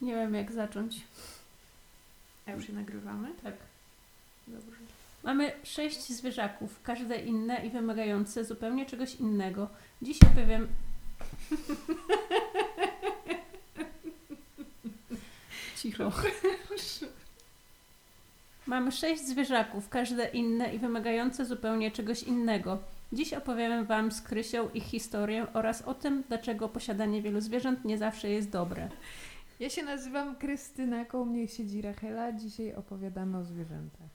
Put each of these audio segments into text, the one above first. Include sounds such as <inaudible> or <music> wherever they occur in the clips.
Nie wiem jak zacząć. A już się nagrywamy? Tak. Dobrze. Mamy sześć zwierzaków, każde inne i wymagające zupełnie czegoś innego. Dziś opowiem. <laughs> Cicho. <laughs> Mamy sześć zwierzaków, każde inne i wymagające zupełnie czegoś innego. Dziś opowiemy Wam z Krysią ich historię oraz o tym, dlaczego posiadanie wielu zwierząt nie zawsze jest dobre. Ja się nazywam Krystyna, koło mnie siedzi Rachela. Dzisiaj opowiadamy o zwierzętach.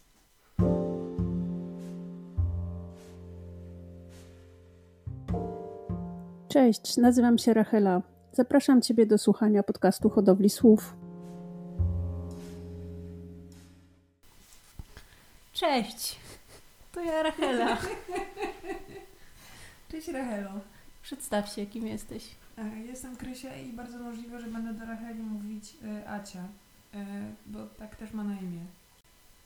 Cześć, nazywam się Rachela. Zapraszam Ciebie do słuchania podcastu Hodowli Słów. Cześć, to ja Rachela. <laughs> Cześć Rachelo. Przedstaw się, kim jesteś. E, Jestem Krysia i bardzo możliwe, że będę do Racheli mówić e, Acia, e, bo tak też ma na imię.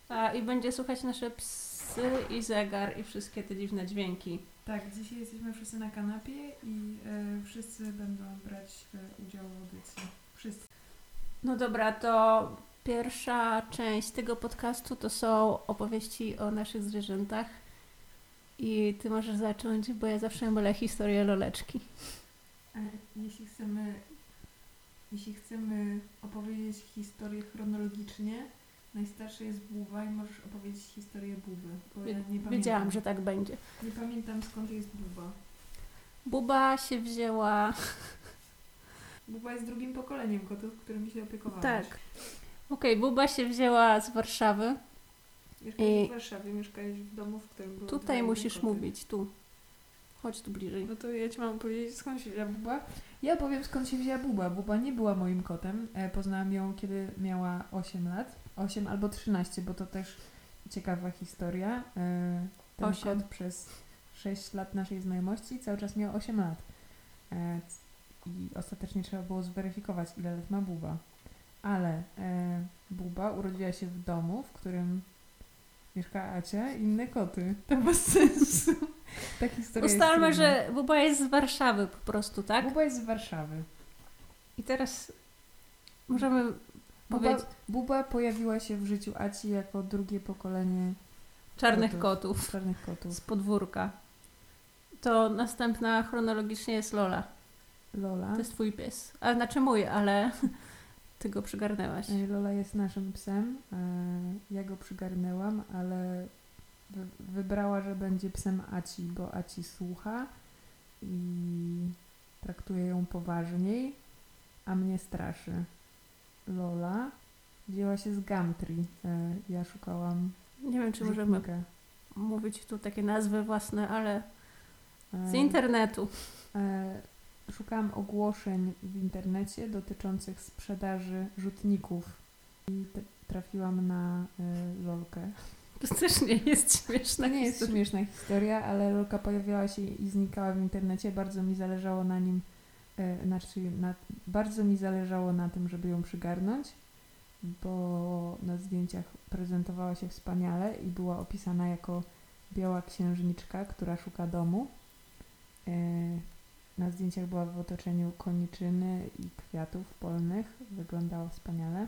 A i będzie słuchać nasze psy i zegar i wszystkie te dziwne dźwięki. Tak, dzisiaj jesteśmy wszyscy na kanapie i e, wszyscy będą brać e, udział w audycji. Wszyscy. No dobra, to pierwsza część tego podcastu to są opowieści o naszych zwierzętach. I ty możesz zacząć, bo ja zawsze mylę historię loleczki. E, Jeśli chcemy, jeśli chcemy opowiedzieć historię chronologicznie, najstarszy jest Buwa i możesz opowiedzieć historię Buwy, bo ja nie pamiętam. Wiedziałam, że tak będzie. Nie pamiętam skąd jest Buba. Buba się wzięła. <laughs> Buba jest drugim pokoleniem kotów, którymi się opiekowałaś. Tak. Okej, Buba się wzięła z Warszawy. Mieszkałeś I- w Warszawie, mieszkałeś w domu, w którym były Tutaj musisz koty. mówić, tu. Chodź tu bliżej. No to ja ci mam powiedzieć, skąd się wzięła Buba. Ja powiem, skąd się wzięła Buba. Buba nie była moim kotem. E, Poznałam ją, kiedy miała 8 lat. 8 albo 13, bo to też ciekawa historia. E, Ten Osiem. kot przez 6 lat naszej znajomości cały czas miał 8 lat. E, I ostatecznie trzeba było zweryfikować, ile lat ma Buba. Ale Buba urodziła się w domu, w którym mieszka Acia i inne koty. To bez sensu. Ta historia Ustalmy, że Buba jest z Warszawy po prostu, tak? Buba jest z Warszawy. I teraz możemy Buba, powiedzieć Buba pojawiła się w życiu Aci jako drugie pokolenie czarnych kotów. kotów czarnych kotów. z podwórka. To następna chronologicznie jest Lola. Lola. To jest twój pies. A znaczy mój, ale ty go przygarnęłaś. E, Lola jest naszym psem. E, Ja go przygarnęłam, ale wy- wybrała, że będzie psem Aci, bo Aci słucha i traktuje ją poważniej, a mnie straszy. Lola wzięła się z Gumtree. E, Ja szukałam Nie wiem, czy możemy mówić tu takie nazwy własne, ale z E, internetu. E, Szukałam ogłoszeń w internecie dotyczących sprzedaży rzutników i trafiłam na e, lolkę. To też nie jest śmieszne. To nie jest śmieszna historia, ale lolka pojawiała się i znikała w internecie. Bardzo mi zależało na nim, e, znaczy na, bardzo mi zależało na tym, żeby ją przygarnąć, bo na zdjęciach prezentowała się wspaniale i była opisana jako biała księżniczka, która szuka domu. E, Na zdjęciach była w otoczeniu koniczyny i kwiatów polnych. Wyglądała wspaniale.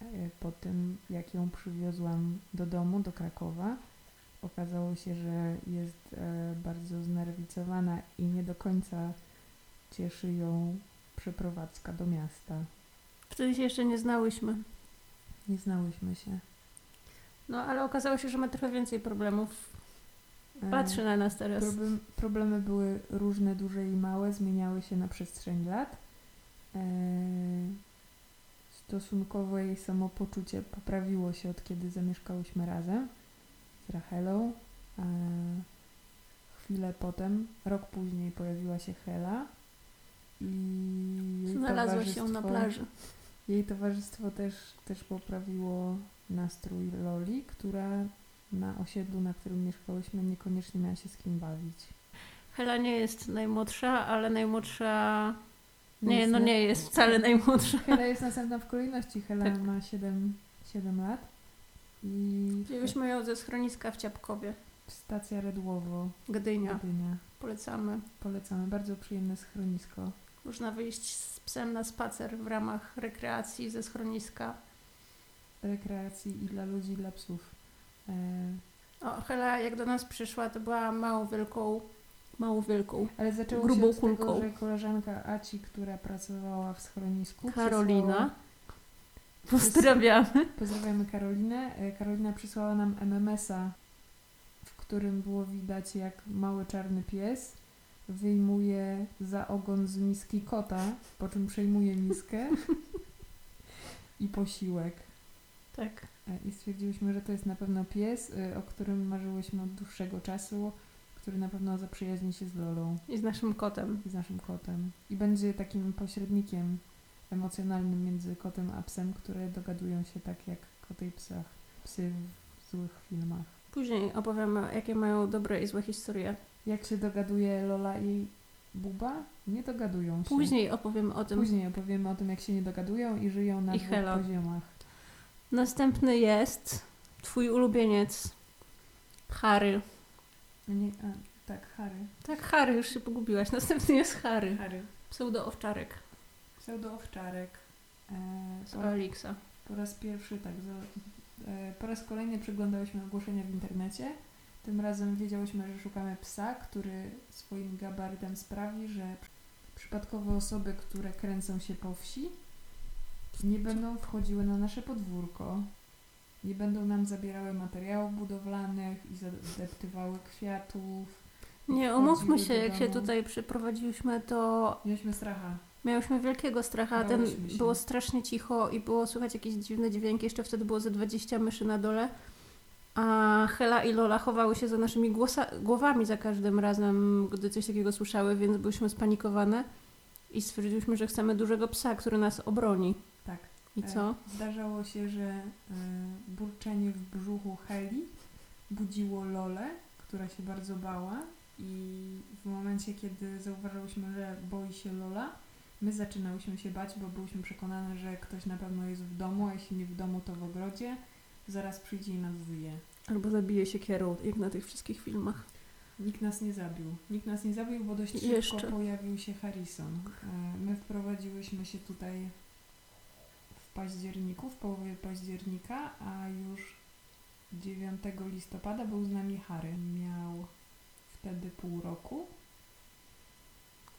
E, Po tym, jak ją przywiozłam do domu, do Krakowa, okazało się, że jest e, bardzo znerwicowana i nie do końca cieszy ją przeprowadzka do miasta. Wtedy się jeszcze nie znałyśmy. Nie znałyśmy się. No, ale okazało się, że ma trochę więcej problemów. E, Patrzy na nas teraz. Problem, problemy były różne, duże i małe, zmieniały się na przestrzeni lat. E, stosunkowo jej samopoczucie poprawiło się od kiedy zamieszkałyśmy razem z Rachelą. E, chwilę potem, rok później pojawiła się Hela i Znalazła się na plaży. Jej towarzystwo też, też poprawiło nastrój Loli, która na osiedlu, na którym mieszkałyśmy, niekoniecznie miała się z kim bawić. Hela nie jest najmłodsza, ale najmłodsza... Nie, jest no nie jest wcale najmłodsza. Hela jest następna w kolejności. Hela Tak. ma 7, 7 lat i Wzięłyśmy ją ze schroniska w Ciapkowie. stacja Redłowo, Gdynia. Gdynia. Polecamy. Polecamy. Bardzo przyjemne schronisko. Można wyjść z psem na spacer w ramach rekreacji ze schroniska. rekreacji i dla ludzi, i dla psów. O, Hela jak do nas przyszła, to była małą wielką, małą wielką. ale zaczęło Grubą się od tego, kulką. że koleżanka Aci, która pracowała w schronisku, Karolina. przysłała- Pozdrawiamy. Pozdrawiamy Karolinę. E, Karolina przysłała nam MMS-a, w którym było widać, jak mały czarny pies wyjmuje za ogon z miski kota, po czym przejmuje miskę <laughs> i posiłek. Tak. E, I stwierdziłyśmy, że to jest na pewno pies, e, o którym marzyłyśmy od dłuższego czasu, który na pewno zaprzyjaźni się z Lolą I z naszym kotem. i z naszym kotem. I będzie takim pośrednikiem emocjonalnym między kotem a psem, które dogadują się tak jak koty i psach, psy w złych filmach. Później opowiemy, jakie mają dobre i złe historie. Jak się dogaduje Lola i Buba? Nie dogadują się. Później opowiemy o tym. Później opowiemy o tym, jak się nie dogadują i żyją na I dwóch poziomach. Następny jest twój ulubieniec Harry. Nie, a, tak, Harry. Tak, Harry, już się pogubiłaś. Następny jest Harry. Harry. Pseudo-owczarek Pseudo-owczarek. E, po, Elixa. po raz pierwszy, tak, za, e, po raz kolejny przeglądałyśmy ogłoszenia w internecie. Tym razem wiedziałyśmy, że szukamy psa, który swoim gabarytem sprawi, że przypadkowe osoby, które kręcą się po wsi, nie będą wchodziły na nasze podwórko, nie będą nam zabierały materiałów budowlanych i zadeptywały kwiatów. Nie, umówmy się, jak się tutaj przeprowadziliśmy, to Mieliśmy stracha. miałyśmy wielkiego stracha. Ten Bałyśmy się. było strasznie cicho i było słychać jakieś dziwne dźwięki. Jeszcze wtedy było ze 20 myszy na dole. A Hela i Lola chowały się za naszymi głosa- głowami za każdym razem, gdy coś takiego słyszały, więc byliśmy spanikowane i stwierdziliśmy, że chcemy dużego psa, który nas obroni. I co? E, Zdarzało się, że e, burczenie w brzuchu Heli budziło Lolę, która się bardzo bała i w momencie, kiedy zauważyłyśmy, że boi się Lola, my zaczynałyśmy się bać, bo byłyśmy przekonane, że ktoś na pewno jest w domu, a jeśli nie w domu, to w ogrodzie. Zaraz przyjdzie i nas zje. Albo zabije się kierą, jak na tych wszystkich filmach. Nikt nas nie zabił. Nikt nas nie zabił, bo dość szybko Jeszcze. pojawił się Harrison. E, My wprowadziłyśmy się tutaj październiku, w połowie października, a już 9 listopada był z nami Harry. Miał wtedy pół roku.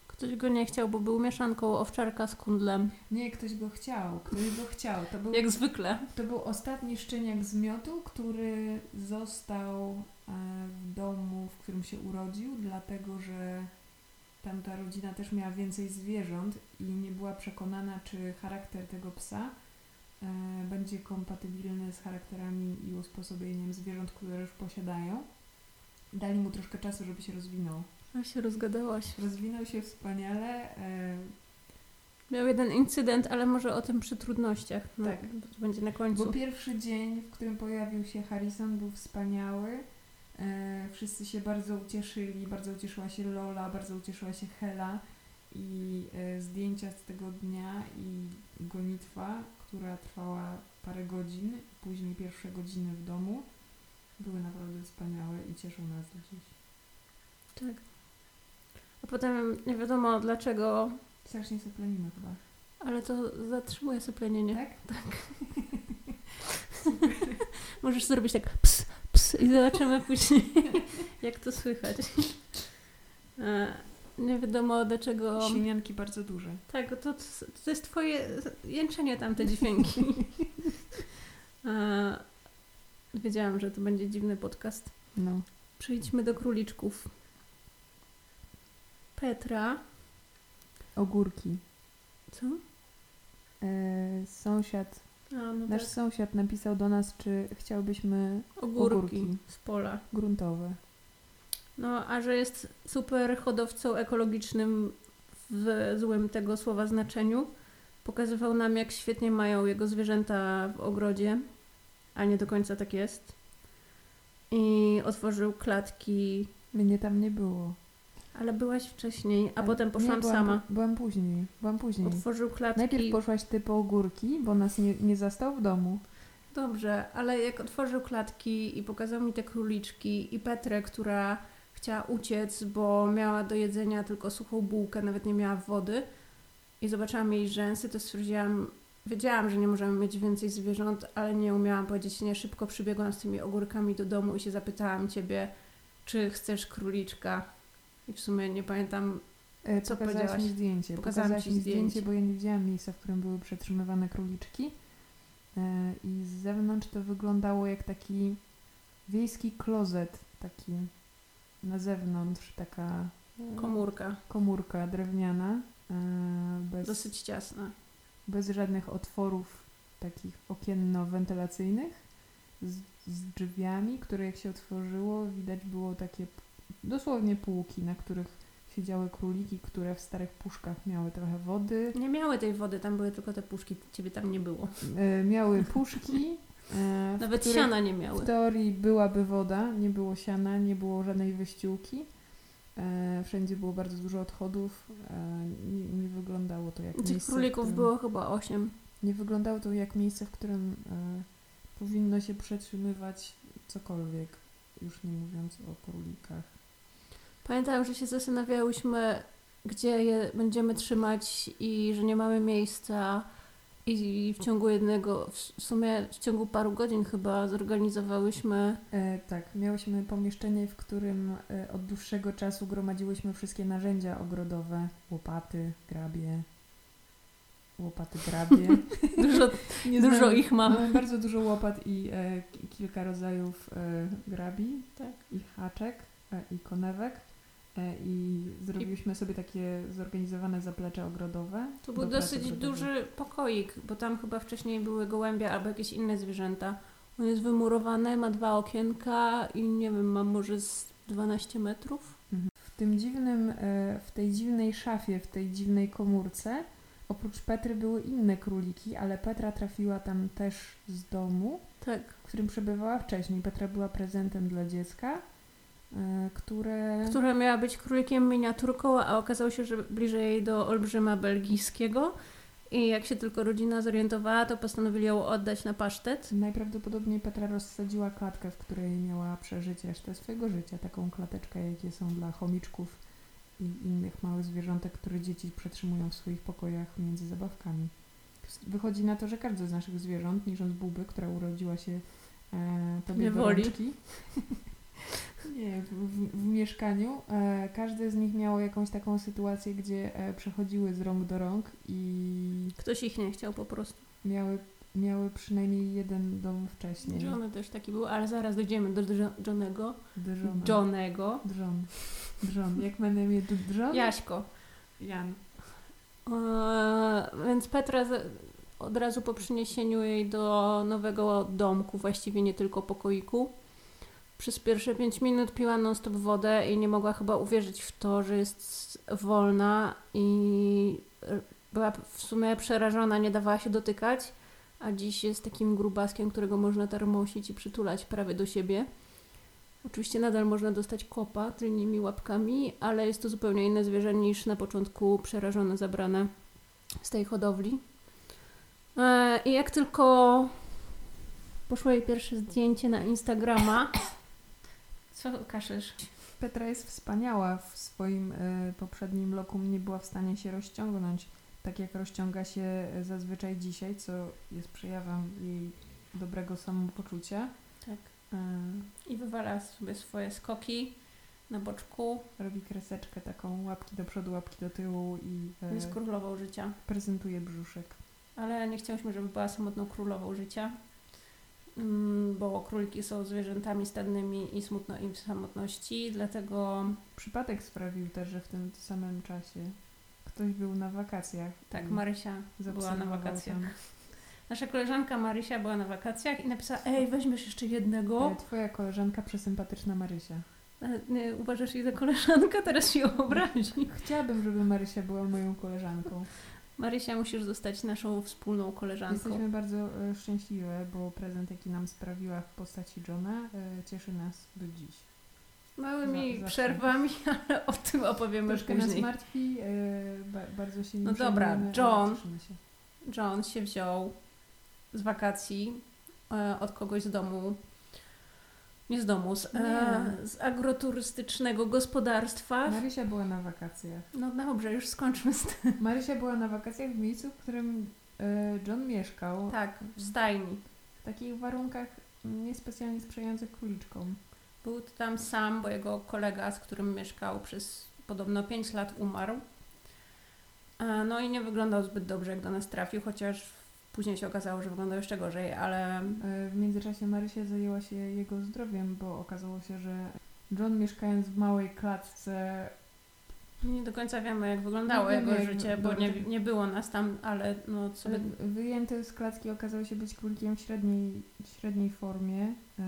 Ktoś go nie chciał, bo był mieszanką owczarka z kundlem. Nie, ktoś go chciał, ktoś go chciał. To był, Jak zwykle. to był ostatni szczeniak z miotu, który został e, w domu, w którym się urodził, dlatego że tamta rodzina też miała więcej zwierząt i nie była przekonana, czy charakter tego psa będzie kompatybilny z charakterami i usposobieniem zwierząt, które już posiadają. Dali mu troszkę czasu, żeby się rozwinął. A się rozgadałaś. Rozwinął się wspaniale. E, Miał jeden incydent, ale może o tym przy trudnościach. No, Tak. To będzie na końcu. Bo pierwszy dzień, w którym pojawił się Harrison, był wspaniały. E, wszyscy się bardzo ucieszyli, bardzo ucieszyła się Lola, bardzo ucieszyła się Hela i e, zdjęcia z tego dnia i gonitwa, która trwała parę godzin, później pierwsze godziny w domu, były naprawdę wspaniałe i cieszą nas do dziś. Tak. A potem nie wiadomo dlaczego, Strasznie seplenimy chyba, ale to zatrzymuje syplenienie. tak? <laughs> <laughs> Możesz zrobić tak ps, ps i zobaczymy później, <laughs> jak to słychać. Nie wiadomo dlaczego. Świnianki bardzo duże. Tak, to, to jest twoje jęczenie tamte dźwięki. <laughs> E, Wiedziałam, że to będzie dziwny podcast. No. Przejdźmy do króliczków. Petra. Ogórki. Co? E, sąsiad A, no Nasz tak. sąsiad napisał do nas, czy chciałbyśmy Ogórki, ogórki. z pola. gruntowe. No, a że jest super hodowcą ekologicznym w złym tego słowa znaczeniu, pokazywał nam, jak świetnie mają jego zwierzęta w ogrodzie, a nie do końca tak jest. I otworzył klatki, Mnie tam nie było. ale byłaś wcześniej, a potem poszłam nie, byłam, sama. Byłam później. Byłam później. Otworzył klatki. Najpierw poszłaś ty po ogórki, bo nas nie, nie zastał w domu. Dobrze, ale jak otworzył klatki i pokazał mi te króliczki i Petrę, która chciała uciec, bo miała do jedzenia tylko suchą bułkę, nawet nie miała wody i zobaczyłam jej rzęsy, to stwierdziłam, wiedziałam, że nie możemy mieć więcej zwierząt, ale nie umiałam powiedzieć nie. Szybko przybiegłam z tymi ogórkami do domu i się zapytałam ciebie, czy chcesz króliczka. I w sumie nie pamiętam, E, Co Pokazałaś powiedziałaś? mi zdjęcie. Pokazałam Pokazałaś ci mi zdjęcie, zdjęcie. bo ja nie widziałam miejsca, w którym były przetrzymywane króliczki. E, I z zewnątrz to wyglądało jak taki wiejski klozet, taki na zewnątrz, taka e, komórka, komórka drewniana, e, bez, dosyć ciasna. bez żadnych otworów takich okienno-wentylacyjnych, z, z drzwiami, które jak się otworzyło, widać było takie dosłownie półki, na których siedziały króliki, które w starych puszkach miały trochę wody, Nie miały tej wody, tam były tylko te puszki, ciebie tam nie było. e, miały puszki. E, Nawet których siana nie miały. W teorii byłaby woda, nie było siana, nie było żadnej wyściółki. E, wszędzie było bardzo dużo odchodów. E, nie, nie wyglądało to jak Tych miejsce. królików którym, było chyba osiem. Nie wyglądało to jak miejsce, w którym e, powinno się przetrzymywać cokolwiek, już nie mówiąc o królikach. Pamiętam, że się zastanawiałyśmy, gdzie je będziemy trzymać i że nie mamy miejsca. I w ciągu jednego, w sumie w ciągu paru godzin chyba zorganizowałyśmy. E, tak, miałyśmy pomieszczenie, w którym e, od dłuższego czasu gromadziłyśmy wszystkie narzędzia ogrodowe, łopaty, grabie, łopaty, grabie. <laughs> Dużo, <laughs> Nie dużo znam- ich mam. Mamy bardzo dużo łopat i e, ki- kilka rodzajów e, grabi, Tak. i haczek, e, i konewek. E, I zrobiliśmy sobie takie zorganizowane zaplecze ogrodowe. To był dosyć ogrodowych. duży pokoik, bo tam chyba wcześniej były gołębie albo jakieś inne zwierzęta. On jest wymurowany, ma dwa okienka i nie wiem, ma może z 12 metrów. W tym dziwnym, e, w tej dziwnej szafie, w tej dziwnej komórce, oprócz Petry były inne króliki, ale Petra trafiła tam też z domu, Tak. w którym przebywała wcześniej. Petra była prezentem dla dziecka, które... Która miała być królikiem miniaturką, a okazało się, że bliżej do olbrzyma belgijskiego. I jak się tylko rodzina zorientowała, to postanowili ją oddać na pasztet. Najprawdopodobniej Petra rozsadziła klatkę, w której miała przeżyć resztę swojego życia. Taką klateczkę, jakie są dla chomiczków i innych małych zwierzątek, które dzieci przetrzymują w swoich pokojach między zabawkami. Wychodzi na to, że każde z naszych zwierząt, niżąc Buby, która urodziła się e, tobie do Niewoli. <laughs> nie, w, w, mieszkaniu, e, każde z nich miało jakąś taką sytuację, gdzie e, przechodziły z rąk do rąk i Ktoś ich nie chciał po prostu. miały, miały przynajmniej jeden dom wcześniej. Johnny też taki był, ale zaraz dojdziemy do Dr- Johnego. Johnego. Drżon. Drżon. Jak ma na imię? Jaśko. Jan. Eee, więc Petra z, od razu po przyniesieniu jej do nowego domku, właściwie nie tylko pokoiku, przez pierwsze 5 minut piła non-stop wodę i nie mogła chyba uwierzyć w to, że jest wolna i e, była w sumie przerażona, nie dawała się dotykać, a dziś jest takim grubaskiem, którego można tarmosić i przytulać prawie do siebie. Oczywiście nadal można dostać kopa tylnymi łapkami, ale jest to zupełnie inne zwierzę niż na początku przerażone, zabrane z tej hodowli. E, I jak tylko poszło jej pierwsze zdjęcie na Instagrama. Co kaszesz? Petra jest wspaniała w swoim y, poprzednim lokum. Nie była w stanie się rozciągnąć tak, jak rozciąga się y, zazwyczaj dzisiaj, co jest przejawem jej dobrego samopoczucia. Tak. Y, I wywala sobie swoje skoki na boczku. robi kreseczkę taką, łapki do przodu, łapki do tyłu i y, Jest królową życia. prezentuje brzuszek. Ale nie chciałyśmy, żeby była samotną królową życia. Mm, Bo króliki są zwierzętami stadnymi i smutno im w samotności, dlatego Przypadek sprawił też, że w tym samym czasie ktoś był na wakacjach. tak, Marysia była na wakacjach. tam. Nasza koleżanka Marysia była na wakacjach i napisała: Ej, weźmiesz jeszcze jednego. E, Twoja koleżanka przesympatyczna Marysia. Ale Nie, uważasz jej za koleżankę? Teraz się obrazi. Chciałabym, żeby Marysia była moją koleżanką. Marysia, musisz zostać naszą wspólną koleżanką. Jesteśmy bardzo e, szczęśliwe, bo prezent, jaki nam sprawiła w postaci Johna, e, cieszy nas do dziś. Małymi Za- zawsze. przerwami, <laughs> ale o tym opowiemy Troszkę nas później. martwi, e, ba, bardzo się nim No dobra, przejmujemy, ale John. cieszymy się. John się wziął z wakacji e, od kogoś z domu Nie z domu, z, e, z agroturystycznego gospodarstwa. Marysia była na wakacjach. No dobrze, już skończmy z tym. Marysia była na wakacjach w miejscu, w którym e, John mieszkał. Tak, w stajni. W takich warunkach niespecjalnie sprzyjających króliczkom. Był tam sam, bo jego kolega, z którym mieszkał przez podobno 5 lat, umarł. E, No i nie wyglądał zbyt dobrze, jak do nas trafił, chociaż później się okazało, że wyglądał jeszcze gorzej, ale E, W międzyczasie Marysia zajęła się jego zdrowiem, bo okazało się, że John mieszkając w małej klatce nie do końca wiemy, jak wyglądało wiemy, jego jak życie, bo nie, nie było nas tam, ale no sobie... wyjęty z klatki okazał się być królikiem w średniej, średniej formie. E,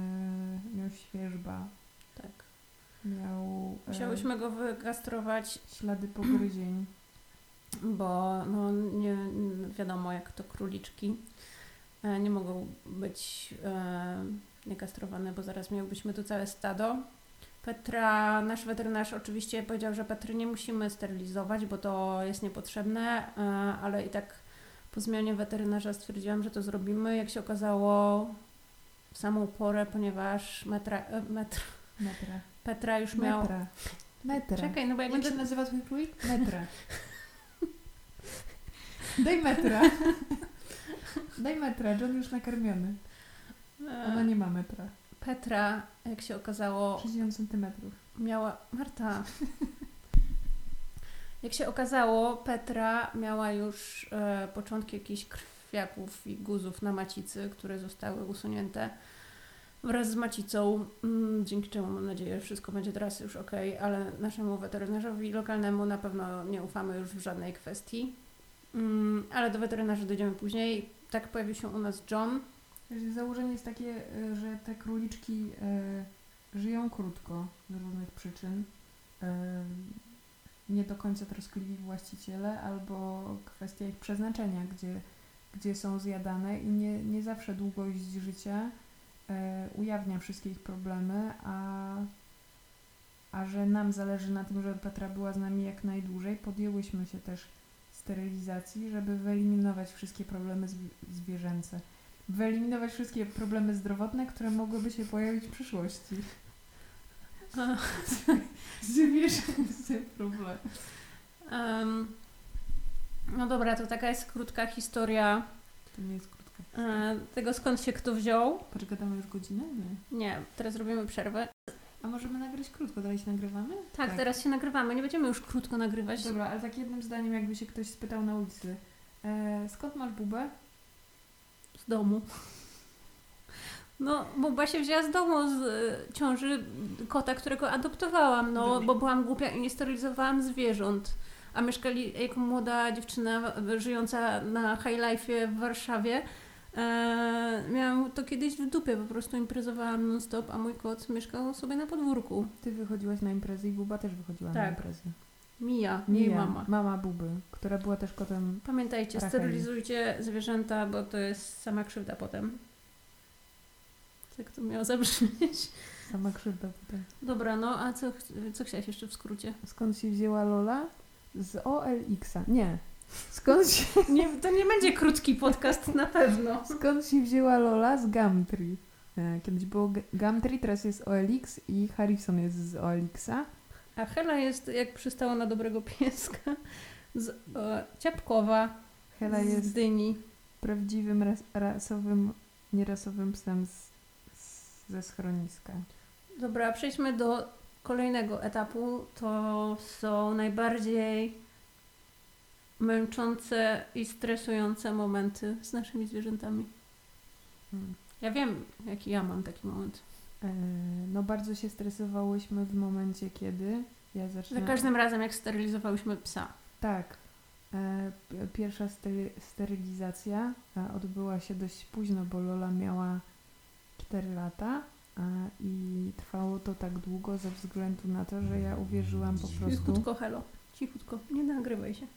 Miał świeżba, Tak. miał e, Musiałyśmy go wygastrować, ślady pogryzień. Bo no, nie wiadomo, jak to króliczki e, nie mogą być e, niegastrowane, bo zaraz miałbyśmy tu całe stado. Petra, nasz weterynarz oczywiście powiedział, że Petry nie musimy sterylizować, bo to jest niepotrzebne, e, ale i tak po zmianie weterynarza stwierdziłam, że to zrobimy. Jak się okazało w samą porę, ponieważ metra, metr, Metra. Petra już miał... Metra. Czekaj, no bo jak Jak będę się nazywa twój królik? Metra. Daj metra. Daj metra, John już nakarmiony. Ona nie ma metra. Petra, jak się okazało, 60 centymetrów. miała. Marta. Jak się okazało, Petra miała już e, początki jakichś krwiaków i guzów na macicy, które zostały usunięte wraz z macicą, mm, dzięki czemu mam nadzieję, że wszystko będzie teraz już ok, ale naszemu weterynarzowi lokalnemu na pewno nie ufamy już w żadnej kwestii. Mm, ale do weterynarza dojdziemy później. Tak pojawił się u nas John. Założenie jest takie, y, że te króliczki y, żyją krótko z różnych przyczyn. Y, nie do końca troskliwi właściciele, albo kwestia ich przeznaczenia, gdzie, gdzie są zjadane i nie, nie zawsze długość życia ujawnia wszystkie ich problemy, a, a że nam zależy na tym, żeby Petra była z nami jak najdłużej, podjęłyśmy się też sterylizacji, żeby wyeliminować wszystkie problemy zwi- zwierzęce wyeliminować wszystkie problemy zdrowotne, które mogłyby się pojawić w przyszłości. <laughs> Zwierzęcy problem. Em, no dobra, to taka jest krótka historia To nie jest krótka. e, tego, skąd się kto wziął. Poczekamy już godzinę? Nie. Nie, teraz robimy przerwę. A możemy nagrać krótko, dalej się nagrywamy? Tak, teraz się nagrywamy. Nie będziemy już krótko nagrywać. Dobra, ale tak jednym zdaniem, jakby się ktoś spytał na ulicy. E, skąd masz bubę? Z domu. No, Buba się wzięła z domu z e, ciąży kota, którego adoptowałam, no, bo byłam głupia i nie sterylizowałam zwierząt. A mieszkali jako młoda dziewczyna e, żyjąca na high life w Warszawie. E, miałam to kiedyś w dupie, po prostu imprezowałam non stop, a mój kot mieszkał sobie na podwórku. Ty wychodziłaś na imprezy i buba też wychodziła na Tak. imprezy. Mija, jej Mia, mama. Mama buby, która była też kotem. Pamiętajcie, Racheli. sterylizujcie zwierzęta, bo to jest sama krzywda potem. Jak to miało zabrzmieć? Sama krzywda potem. Dobra, no a co, co chciałaś jeszcze w skrócie? Skąd się wzięła Lola? Z OLX-a. Nie. Skąd się, <laughs> Nie, to nie będzie krótki podcast na pewno. skąd się wzięła Lola? Z Gumtree. E, Kiedyś było Gumtree, teraz jest OLX i Harrison jest z OLX-a. A Hela jest, jak przystało na dobrego pieska, z e, Ciapkowa, Hela z jest Dyni. prawdziwym ras, rasowym, nierasowym psem z, z, ze schroniska. Dobra, przejdźmy do kolejnego etapu. To są najbardziej męczące i stresujące momenty z naszymi zwierzętami. Hmm. Ja wiem, jaki ja mam taki moment. E, No bardzo się stresowałyśmy w momencie, kiedy ja Za zaczynam... każdym razem, jak sterylizowałyśmy psa. Tak. E, Pierwsza stery, sterylizacja e, odbyła się dość późno, bo Lola miała 4 lata i trwało to tak długo ze względu na to, że ja uwierzyłam po prostu. Cichutko, Helo. Cichutko. Nie nagrywaj się.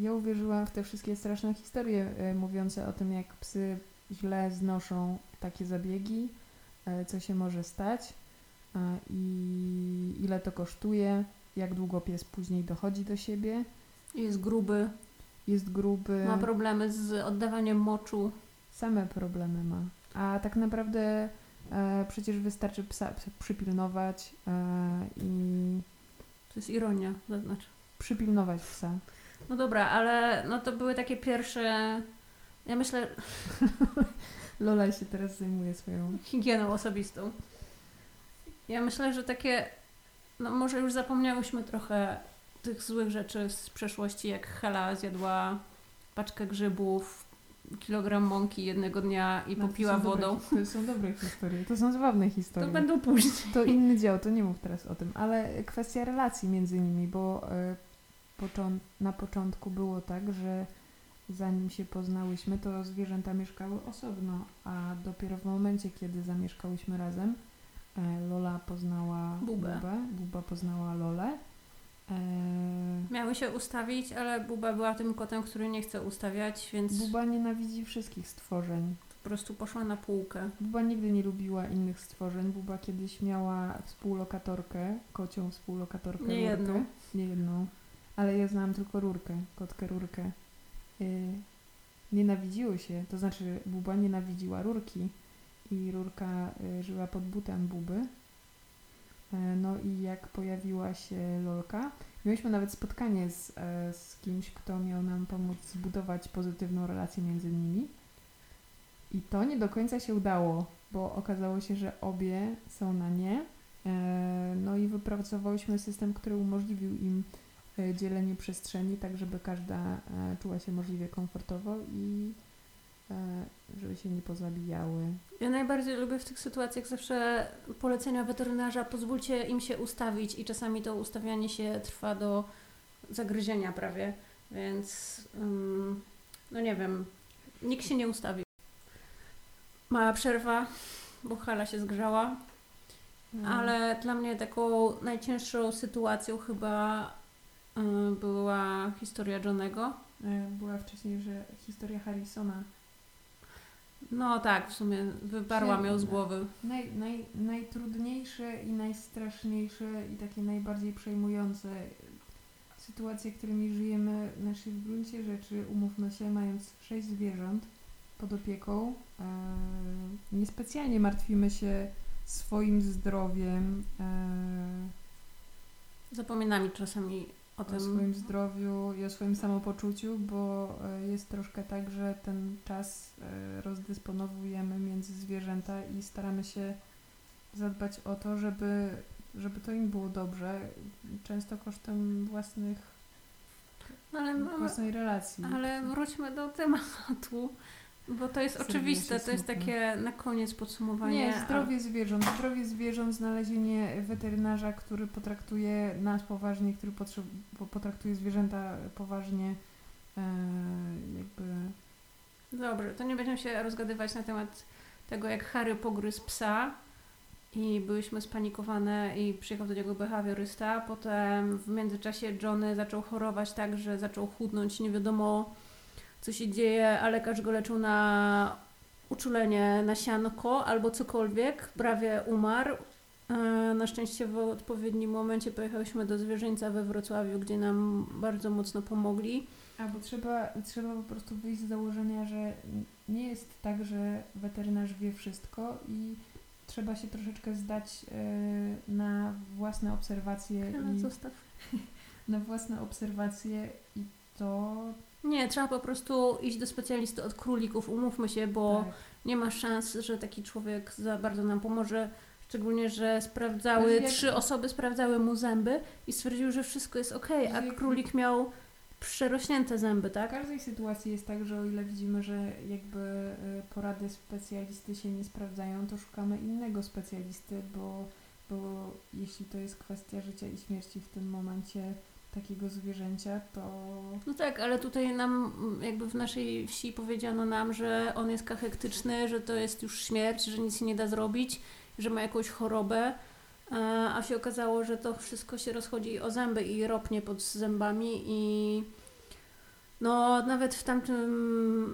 Ja uwierzyłam w te wszystkie straszne historie e, mówiące o tym, jak psy źle znoszą takie zabiegi, e, co się może stać i ile to kosztuje, jak długo pies później dochodzi do siebie, Jest gruby, jest gruby. ma problemy z oddawaniem moczu. Same problemy ma. A tak naprawdę E, przecież wystarczy psa, przypilnować i To jest ironia, zaznacz. przypilnować psa. No dobra, ale no to były takie pierwsze. Ja myślę, <laughs> Lola się teraz zajmuje swoją. higieną osobistą. Ja myślę, że takie. No może już zapomniałyśmy trochę tych złych rzeczy z przeszłości, jak Hela zjadła paczkę grzybów, kilogram mąki jednego dnia i No, to popiła dobre wodą. hi- To są dobre historie. To są zabawne To historie. będą później. To inny dział, to nie mów teraz o tym, ale kwestia relacji między nimi, bo e, począ- na początku było tak, że zanim się poznałyśmy, to zwierzęta mieszkały osobno, a dopiero w momencie, kiedy zamieszkałyśmy razem, e, Lola poznała Bubę. Bubę, Buba poznała Lolę. E, Miały się ustawić, ale Buba była tym kotem, który nie chce ustawiać, więc Buba nienawidzi wszystkich stworzeń. po prostu poszła na półkę. Buba nigdy nie lubiła innych stworzeń. Buba kiedyś miała współlokatorkę, kocią współlokatorkę. Nie jedną. Nie jedną. Ale ja znałam tylko Rurkę, kotkę Rurkę. Yy, nienawidziły się, to znaczy Buba nienawidziła Rurki i Rurka y, żyła pod butem Buby. E, No i jak pojawiła się Lolka, mieliśmy nawet spotkanie z, e, z kimś, kto miał nam pomóc zbudować pozytywną relację między nimi. I to nie do końca się udało, bo okazało się, że obie są na nie. E, No i wypracowałyśmy system, który umożliwił im dzielenie przestrzeni, tak żeby każda e, czuła się możliwie komfortowo i e, żeby się nie pozabijały. Ja najbardziej lubię w tych sytuacjach zawsze polecenia weterynarza, pozwólcie im się ustawić i czasami to ustawianie się trwa do zagryzienia prawie, więc ym, no nie wiem, nikt się nie ustawi. Mała przerwa, bo hala się zgrzała, E, ale dla mnie taką najcięższą sytuacją chyba była historia Johnego. e, Była wcześniej, że historia Harrisona. No tak, w sumie wyparłam ją z głowy. Naj, naj, najtrudniejsze i najstraszniejsze i takie najbardziej przejmujące sytuacje, którymi żyjemy, znaczy w gruncie rzeczy, umówmy się, mając sześć zwierząt pod opieką, e, niespecjalnie martwimy się swoim zdrowiem, e, Zapominamy czasami o o tym. swoim zdrowiu i o swoim samopoczuciu, bo e, jest troszkę tak, że ten czas e, rozdysponowujemy między zwierzęta i staramy się zadbać o to, żeby, żeby to im było dobrze, często kosztem własnych, No ale, własnej relacji. ale wróćmy do tematu, bo to jest oczywiste, to jest takie na koniec podsumowanie. Nie, zdrowie zwierząt. Zdrowie zwierząt, znalezienie weterynarza, który potraktuje nas poważnie, który potraktuje zwierzęta poważnie, e, jakby Dobrze, to nie będziemy się rozgadywać na temat tego, jak Harry pogryzł psa i byliśmy spanikowane i przyjechał do niego behawiorysta. Potem w międzyczasie Johnny zaczął chorować tak, że zaczął chudnąć, nie wiadomo co się dzieje, a lekarz go leczył na uczulenie na sianko albo cokolwiek, prawie umarł. E, Na szczęście w odpowiednim momencie pojechałyśmy do zwierzyńca we Wrocławiu, gdzie nam bardzo mocno pomogli. A bo trzeba, trzeba po prostu wyjść z założenia, że nie jest tak, że weterynarz wie wszystko i trzeba się troszeczkę zdać e, na własne obserwacje i zostaw. <laughs> na własne obserwacje i to Nie, trzeba po prostu iść do specjalisty od królików, umówmy się, bo tak. nie ma szans, że taki człowiek za bardzo nam pomoże. Szczególnie, że sprawdzały, jak- trzy osoby sprawdzały mu zęby i stwierdziły, że wszystko jest ok, a królik miał przerośnięte zęby, W tak? każdej sytuacji jest tak, że o ile widzimy, że jakby y, porady specjalisty się nie sprawdzają, to szukamy innego specjalisty, bo, bo jeśli to jest kwestia życia i śmierci w tym momencie takiego zwierzęcia, to No tak, ale tutaj nam, jakby w naszej wsi powiedziano nam, że on jest kachektyczny, że to jest już śmierć, że nic się nie da zrobić, że ma jakąś chorobę, a się okazało, że to wszystko się rozchodzi o zęby i ropnie pod zębami i no nawet w tamtym,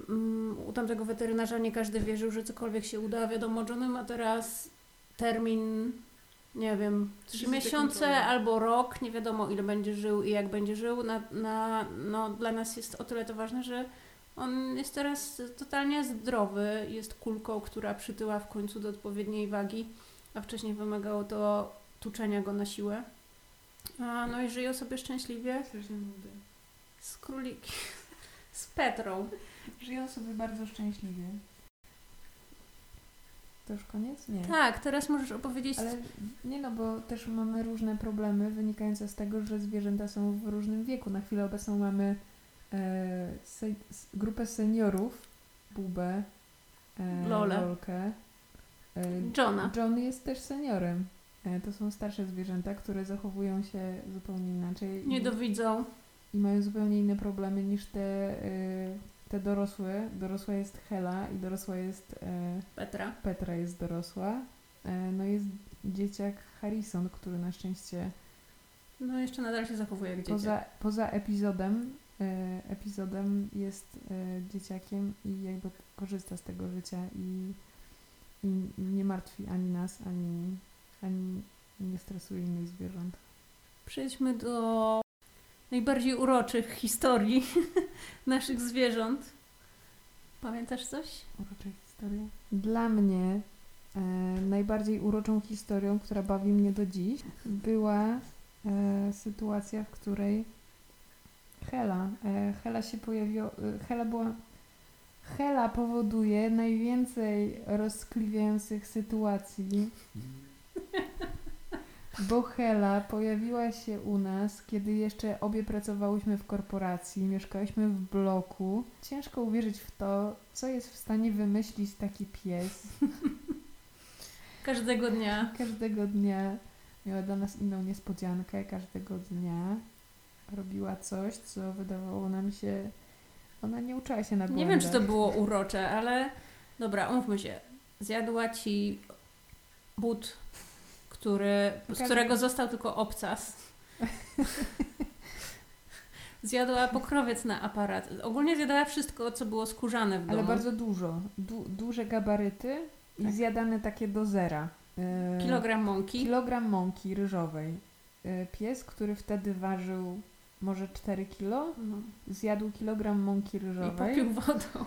mm, u tamtego weterynarza nie każdy wierzył, że cokolwiek się uda. Wiadomo, Johnny ma teraz termin, nie wiem, trzy miesiące albo rok, nie wiadomo ile będzie żył i jak będzie żył. Na, na, no, dla nas jest o tyle to ważne, że On jest teraz totalnie zdrowy, jest kulką, która przytyła w końcu do odpowiedniej wagi, a wcześniej wymagało to tuczenia go na siłę. A, no i żyją sobie szczęśliwie Strasznie nudy. z króliki, <laughs> z Petrą. Żyją sobie bardzo szczęśliwie. To już koniec? Nie. Tak, teraz możesz opowiedzieć. Ale nie no, bo też mamy różne problemy wynikające z tego, że zwierzęta są w różnym wieku. Na chwilę obecną mamy e, se, grupę seniorów, Bubę, e, Lolę. Lolkę. E, Johna. John jest też seniorem. E, to są starsze zwierzęta, które zachowują się zupełnie inaczej Nie i, dowidzą. i mają zupełnie inne problemy niż te, e, te dorosłe. Dorosła jest Hela i dorosła jest e, Petra. Petra jest dorosła. E, No jest dzieciak Harrison, który na szczęście No jeszcze nadal się zachowuje jak dzieciak. poza, poza epizodem, e, epizodem jest e, dzieciakiem i jakby korzysta z tego życia i, i nie martwi ani nas, ani, ani nie stresuje innych zwierząt. Przejdźmy do najbardziej uroczych historii <laughs> naszych zwierząt. Pamiętasz coś? Uroczej historii. Dla mnie e, najbardziej uroczą historią, która bawi mnie do dziś, była e, sytuacja, w której Hela, e, Hela się pojawiła, e, Hela była, Hela powoduje najwięcej rozkliwiających sytuacji, bo Hela pojawiła się u nas, kiedy jeszcze obie pracowałyśmy w korporacji, mieszkałyśmy w bloku. Ciężko uwierzyć w to, co jest w stanie wymyślić taki pies. <laughs> Każdego dnia. Każdego dnia miała dla nas inną niespodziankę, każdego dnia robiła coś, co wydawało nam się. Ona nie uczyła się na Nie wiem, czy to błędach. było urocze, ale dobra, umówmy się. Zjadła ci but, który, z którego został tylko obcas. <laughs> Zjadła pokrowiec na aparat. Ogólnie zjadała wszystko, co było skórzane w domu. Ale bardzo dużo. Du duże gabaryty i Tak. zjadane takie do zera. E, Kilogram mąki. Kilogram mąki ryżowej. E, Pies, który wtedy ważył może 4 kilo, No. zjadł kilogram mąki I ryżowej. popił wodą.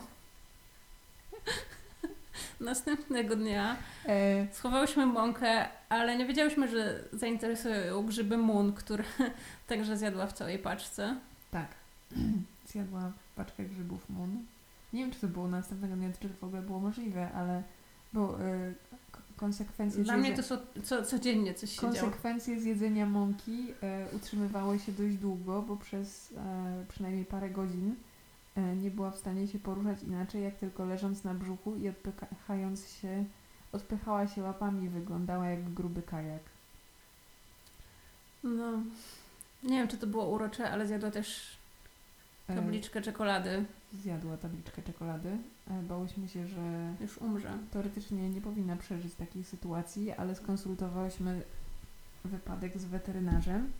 Następnego dnia E, schowałyśmy mąkę, ale nie wiedziałyśmy, że zainteresują ją grzyby mun, które <laughs> także zjadła w całej paczce. tak. <clears throat> Zjadła paczkę grzybów mun. Nie wiem, czy to było następnego dnia, czy to w ogóle było możliwe, ale bo e, k- konsekwencje Dla mnie to są co, codziennie coś się działo. Konsekwencje zjedzenia mąki e, utrzymywały się dość długo, bo przez e, przynajmniej parę godzin e, nie była w stanie się poruszać inaczej, jak tylko leżąc na brzuchu i odpychając się, odpychała się łapami i wyglądała jak gruby kajak. No. Nie wiem, czy to było urocze, ale zjadła też E, tabliczkę czekolady. zjadła tabliczkę czekolady. E, bałyśmy się, że Już umrze. teoretycznie nie powinna przeżyć takiej sytuacji, ale skonsultowałyśmy wypadek z weterynarzem.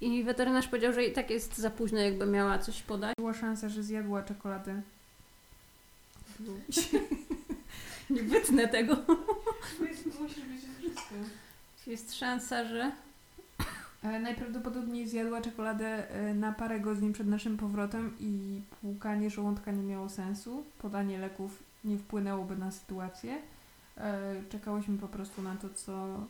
I weterynarz powiedział, że i tak jest za późno, jakby miała coś podać. Była szansa, że zjadła czekoladę. <laughs> Nie wytnę tego. Musisz być wszystko. Jest szansa, że... E, Najprawdopodobniej zjadła czekoladę e, na parę godzin przed naszym powrotem i płukanie żołądka nie miało sensu. Podanie leków nie wpłynęłoby na sytuację. E, Czekałyśmy po prostu na to, co,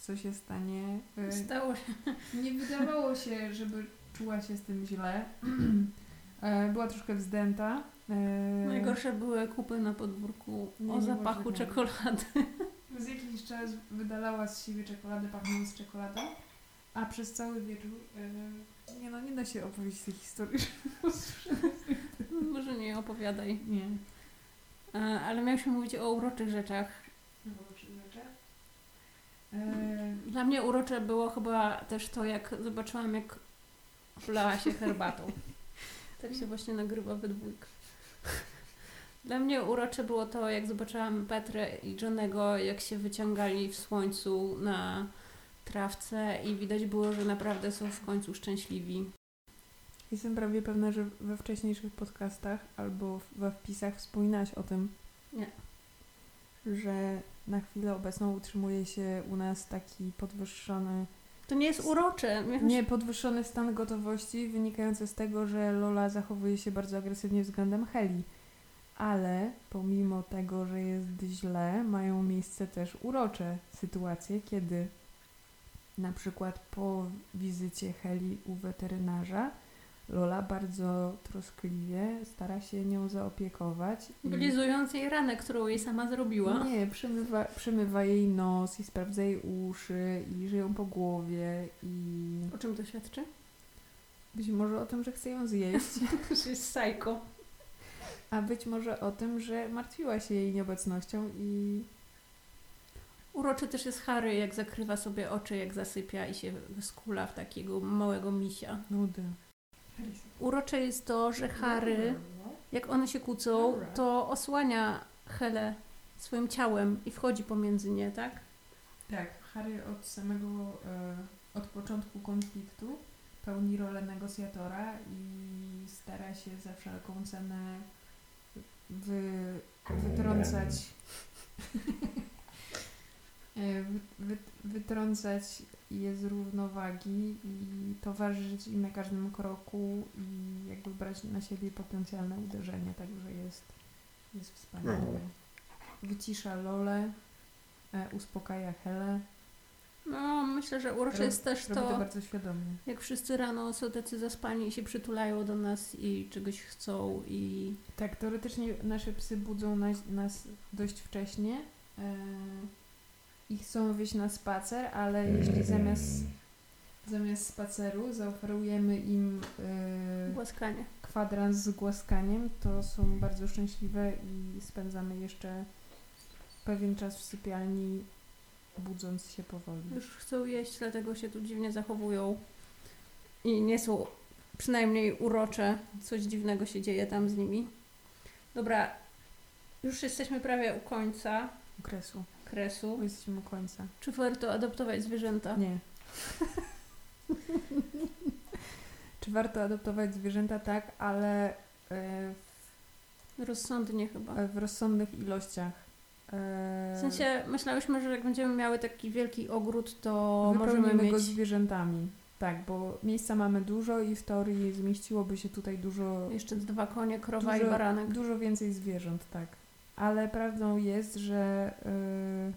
co się stanie. E, Stało się. <laughs> Nie wydawało się, żeby czuła się z tym źle. <clears throat> E, Była troszkę wzdęta. E, Najgorsze były kupy na podwórku Nie, o nie zapachu czekolady. Przez jakiś czas wydalała z siebie czekoladę pachnąc czekoladą, a przez cały wieczór e, nie no, nie da się opowiedzieć tej historii. Może nie opowiadaj. nie. Ale miałyśmy mówić o uroczych rzeczach. E, Dla mnie urocze było chyba też to, jak zobaczyłam, jak wlała się herbatą. <laughs> Tak się właśnie nagrywa we dwójkę. Dla mnie urocze było to, jak zobaczyłam Petrę i Johnego, jak się wyciągali w słońcu na trawce i widać było, że naprawdę są w końcu szczęśliwi. Jestem prawie pewna, że we wcześniejszych podcastach albo we wpisach wspominałaś o tym, Nie. Że na chwilę obecną utrzymuje się u nas taki podwyższony To nie jest urocze. Nie, podwyższony stan gotowości wynikający z tego, że Lola zachowuje się bardzo agresywnie względem Heli. Ale pomimo tego, że jest źle, mają miejsce też urocze sytuacje, kiedy na przykład po wizycie Heli u weterynarza Lola bardzo troskliwie stara się nią zaopiekować. Lizując jej ranę, którą jej sama zrobiła. nie, przymywa, przymywa jej nos i sprawdza jej uszy i liże ją po głowie i O czym to świadczy? być może o tym, że chce ją zjeść, <laughs> Że jest sajko. a być może o tym, że martwiła się jej nieobecnością i Uroczy też jest Harry, jak zakrywa sobie oczy, jak zasypia i się skula w takiego małego misia. nudy. Urocze jest to, że Harry, jak one się kłócą, to osłania Helę swoim ciałem i wchodzi pomiędzy nie, tak? Tak, Harry od samego, e, od początku konfliktu pełni rolę negocjatora i stara się za wszelką cenę wy, wytrącać <laughs> e, wy, wy, wytrącać je z równowagi i towarzyszyć im na każdym kroku i jakby brać na siebie potencjalne uderzenie, także jest, jest wspaniały. Wycisza Lolę, e, uspokaja Helę. No, myślę, że urocze jest też Robi to to, bardzo świadomie. jak wszyscy rano są tacy zaspani i się przytulają do nas i czegoś chcą i Tak, teoretycznie nasze psy budzą nas, nas dość wcześnie e, i chcą wyjść na spacer, ale jeśli zamiast, zamiast spaceru zaoferujemy im e, głaskanie. kwadrans z głaskaniem, to są bardzo szczęśliwe i spędzamy jeszcze pewien czas w sypialni, budząc się powoli. Już chcą jeść, dlatego się tu dziwnie zachowują i nie są przynajmniej urocze. Coś dziwnego się dzieje tam z nimi. Dobra, już jesteśmy prawie u końca Kresu. Bo Jesteśmy u końca. Czy warto adoptować zwierzęta? Nie. <laughs> Czy warto adoptować zwierzęta? Tak, ale e, Rozsądnie chyba. w, w rozsądnych ilościach. E, W sensie myślałyśmy, że jak będziemy miały taki wielki ogród, to możemy mieć... go zwierzętami. Tak, bo miejsca mamy dużo i w teorii zmieściłoby się tutaj dużo, Jeszcze dwa konie, krowa Dużo- i baranek. dużo więcej zwierząt, tak. Ale prawdą jest, że yy,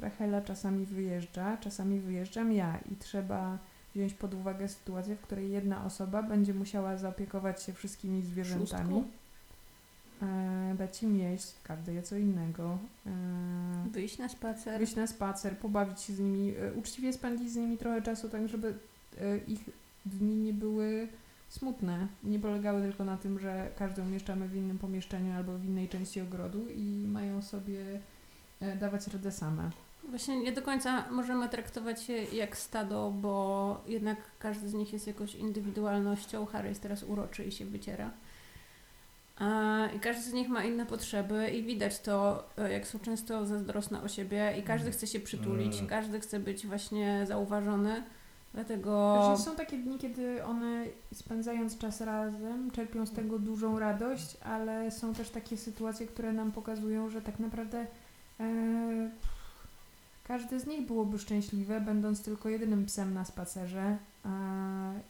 Rachela czasami wyjeżdża, czasami wyjeżdżam ja i trzeba wziąć pod uwagę sytuację, w której jedna osoba będzie musiała zaopiekować się wszystkimi zwierzętami. E, dać im jeść, każdy je co innego. E, Wyjść na spacer. wyjść na spacer, pobawić się z nimi, e, uczciwie spędzić z nimi trochę czasu, tak żeby e, ich dni nie były smutne. Nie polegały tylko na tym, że każdy umieszczamy w innym pomieszczeniu albo w innej części ogrodu i mają sobie e, dawać radę same. Właśnie nie do końca możemy traktować je jak stado, bo jednak każdy z nich jest jakąś indywidualnością. Harry jest teraz uroczy i się wyciera. A, I każdy z nich ma inne potrzeby i widać to, e, jak są często zazdrosne o siebie i każdy chce się przytulić, Mm. każdy chce być właśnie zauważony. Dlatego Że są takie dni, kiedy one spędzając czas razem czerpią z tego dużą radość, ale są też takie sytuacje, które nam pokazują, że tak naprawdę e, każdy z nich byłoby szczęśliwe, będąc tylko jedynym psem na spacerze a,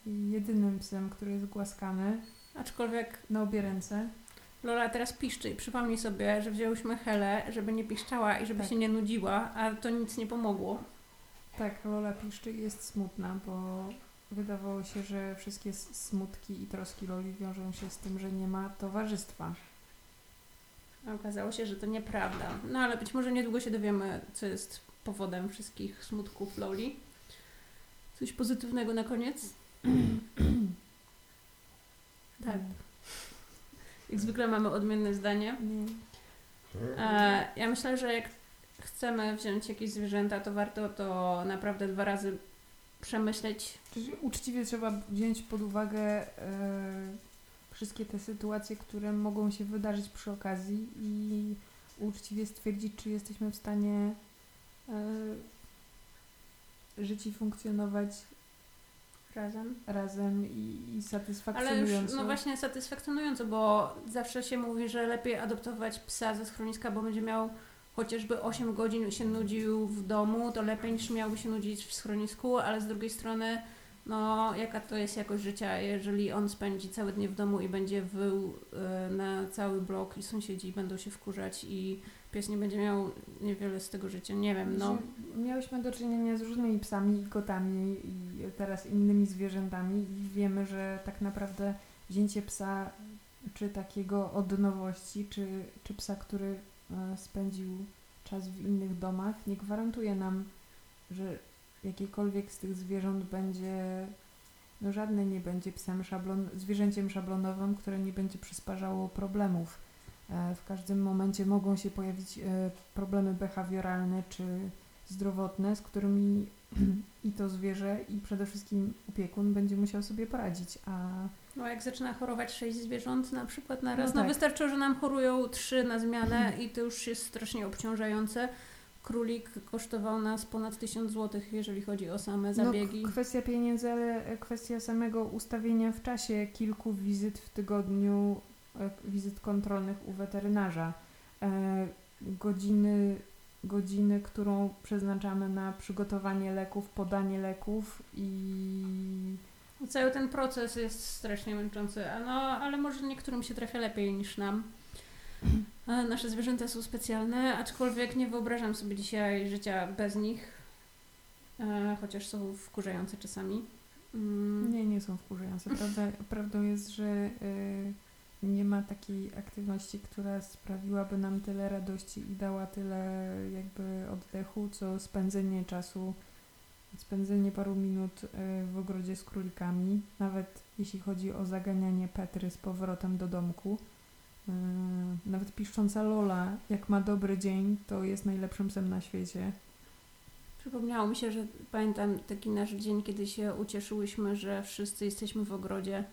i jedynym psem, który jest głaskany aczkolwiek na obie ręce. Lola teraz piszczy i przypomnij sobie, że wzięłyśmy Helę, żeby nie piszczała i żeby Tak. się nie nudziła, a to nic nie pomogło. Tak, Lola piszczy i jest smutna, bo wydawało się, że wszystkie smutki i troski Loli wiążą się z tym, że nie ma towarzystwa. Okazało się, że to nieprawda. No ale być może niedługo się dowiemy, co jest powodem wszystkich smutków Loli. Coś pozytywnego na koniec? <clears throat> tak. Jak zwykle mamy odmienne zdanie. Nie. E, ja myślę, że jak chcemy wziąć jakieś zwierzęta, to warto to naprawdę dwa razy przemyśleć. Czyli uczciwie trzeba wziąć pod uwagę e, wszystkie te sytuacje, które mogą się wydarzyć przy okazji i uczciwie stwierdzić, czy jesteśmy w stanie e, żyć i funkcjonować Razem. razem i, i Ale już, satysfakcjonująco. no właśnie satysfakcjonująco, bo zawsze się mówi, że lepiej adoptować psa ze schroniska, bo będzie miał chociażby 8 godzin się nudził w domu, to lepiej niż miałby się nudzić w schronisku, ale z drugiej strony, no jaka to jest jakość życia, jeżeli on spędzi całe dnie w domu i będzie wył y, na cały blok i sąsiedzi będą się wkurzać i pies nie będzie miał niewiele z tego życia, nie wiem, no. Miałyśmy do czynienia z różnymi psami i kotami i teraz innymi zwierzętami i wiemy, że tak naprawdę wzięcie psa czy takiego od nowości, czy, czy psa, który e, spędził czas w innych domach, nie gwarantuje nam, że jakiekolwiek z tych zwierząt będzie, no żadne nie będzie psem szablon, zwierzęciem szablonowym, które nie będzie przysparzało problemów. E, W każdym momencie mogą się pojawić e, problemy behawioralne czy zdrowotne, z którymi <clears throat> i to zwierzę, i przede wszystkim opiekun będzie musiał sobie poradzić. A No jak zaczyna chorować sześć zwierząt na przykład na raz, No no, tak. wystarczy, że nam chorują trzy na zmianę i to już jest strasznie obciążające. Królik kosztował nas ponad 1000 zł, jeżeli chodzi o same zabiegi. No, kwestia pieniędzy, ale e, kwestia samego ustawienia w czasie kilku wizyt w tygodniu, e, wizyt kontrolnych u weterynarza. E, godziny, godziny, którą przeznaczamy na przygotowanie leków, podanie leków i Cały ten proces jest strasznie męczący, a no, ale może niektórym się trafia lepiej niż nam. Nasze zwierzęta są specjalne, aczkolwiek nie wyobrażam sobie dzisiaj życia bez nich, e, chociaż są wkurzające czasami. Mm. Nie, nie są wkurzające. Prawda, prawdą jest, że y, nie ma takiej aktywności, która sprawiłaby nam tyle radości i dała tyle jakby oddechu, co spędzenie czasu, spędzenie paru minut y, w ogrodzie z królikami, nawet jeśli chodzi o zaganianie Petry z powrotem do domku. Y, nawet piszcząca Lola, jak ma dobry dzień, to jest najlepszym psem na świecie. Przypomniało mi się, że pamiętam taki nasz dzień, kiedy się ucieszyłyśmy, że wszyscy jesteśmy w ogrodzie,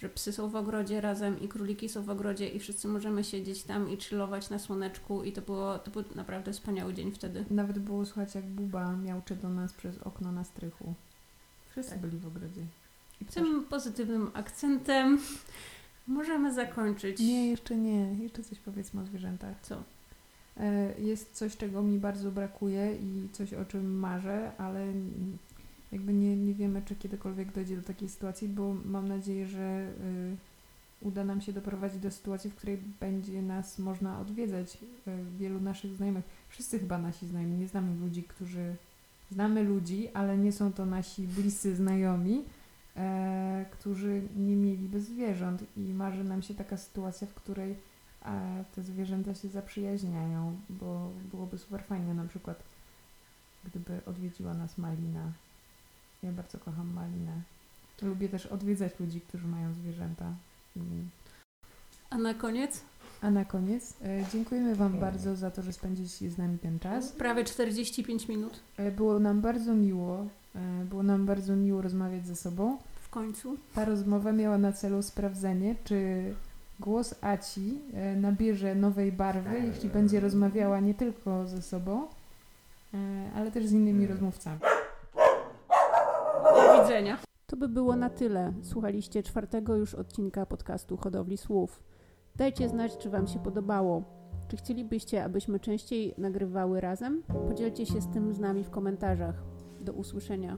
że psy są w ogrodzie razem i króliki są w ogrodzie i wszyscy możemy siedzieć tam i chillować na słoneczku i to, było, to był naprawdę wspaniały dzień wtedy. Nawet było słychać, jak Buba miałczy do nas przez okno na strychu. Wszyscy Tak. byli w ogrodzie. I Tym pozytywnym akcentem możemy zakończyć. Nie, jeszcze nie. Jeszcze coś powiedzmy o zwierzętach. Co? E, Jest coś, czego mi bardzo brakuje i coś, o czym marzę, ale jakby nie, nie wiemy, czy kiedykolwiek dojdzie do takiej sytuacji, bo mam nadzieję, że y, uda nam się doprowadzić do sytuacji, w której będzie nas można odwiedzać. Y, wielu naszych znajomych, wszyscy chyba nasi znajomi, nie znamy ludzi, którzy... Znamy ludzi, ale nie są to nasi bliscy znajomi, e, którzy nie mieliby zwierząt i marzy nam się taka sytuacja, w której a te zwierzęta się zaprzyjaźniają, bo byłoby super fajnie na przykład, gdyby odwiedziła nas Malina. Ja bardzo kocham Malinę. Lubię też odwiedzać ludzi, którzy mają zwierzęta. A na koniec? A na koniec e, dziękujemy Wam bardzo za to, że spędziliście z nami ten czas. Prawie 45 minut E, było nam bardzo miło, e, było nam bardzo miło rozmawiać ze sobą. w końcu. Ta rozmowa miała na celu sprawdzenie, czy głos Aci e, nabierze nowej barwy, jeśli będzie rozmawiała nie tylko ze sobą, e, ale też z innymi rozmówcami. To by było na tyle. Słuchaliście czwartego już odcinka podcastu Hodowli Słów. Dajcie znać, czy Wam się podobało. Czy chcielibyście, abyśmy częściej nagrywały razem? Podzielcie się z tym z nami w komentarzach. Do usłyszenia.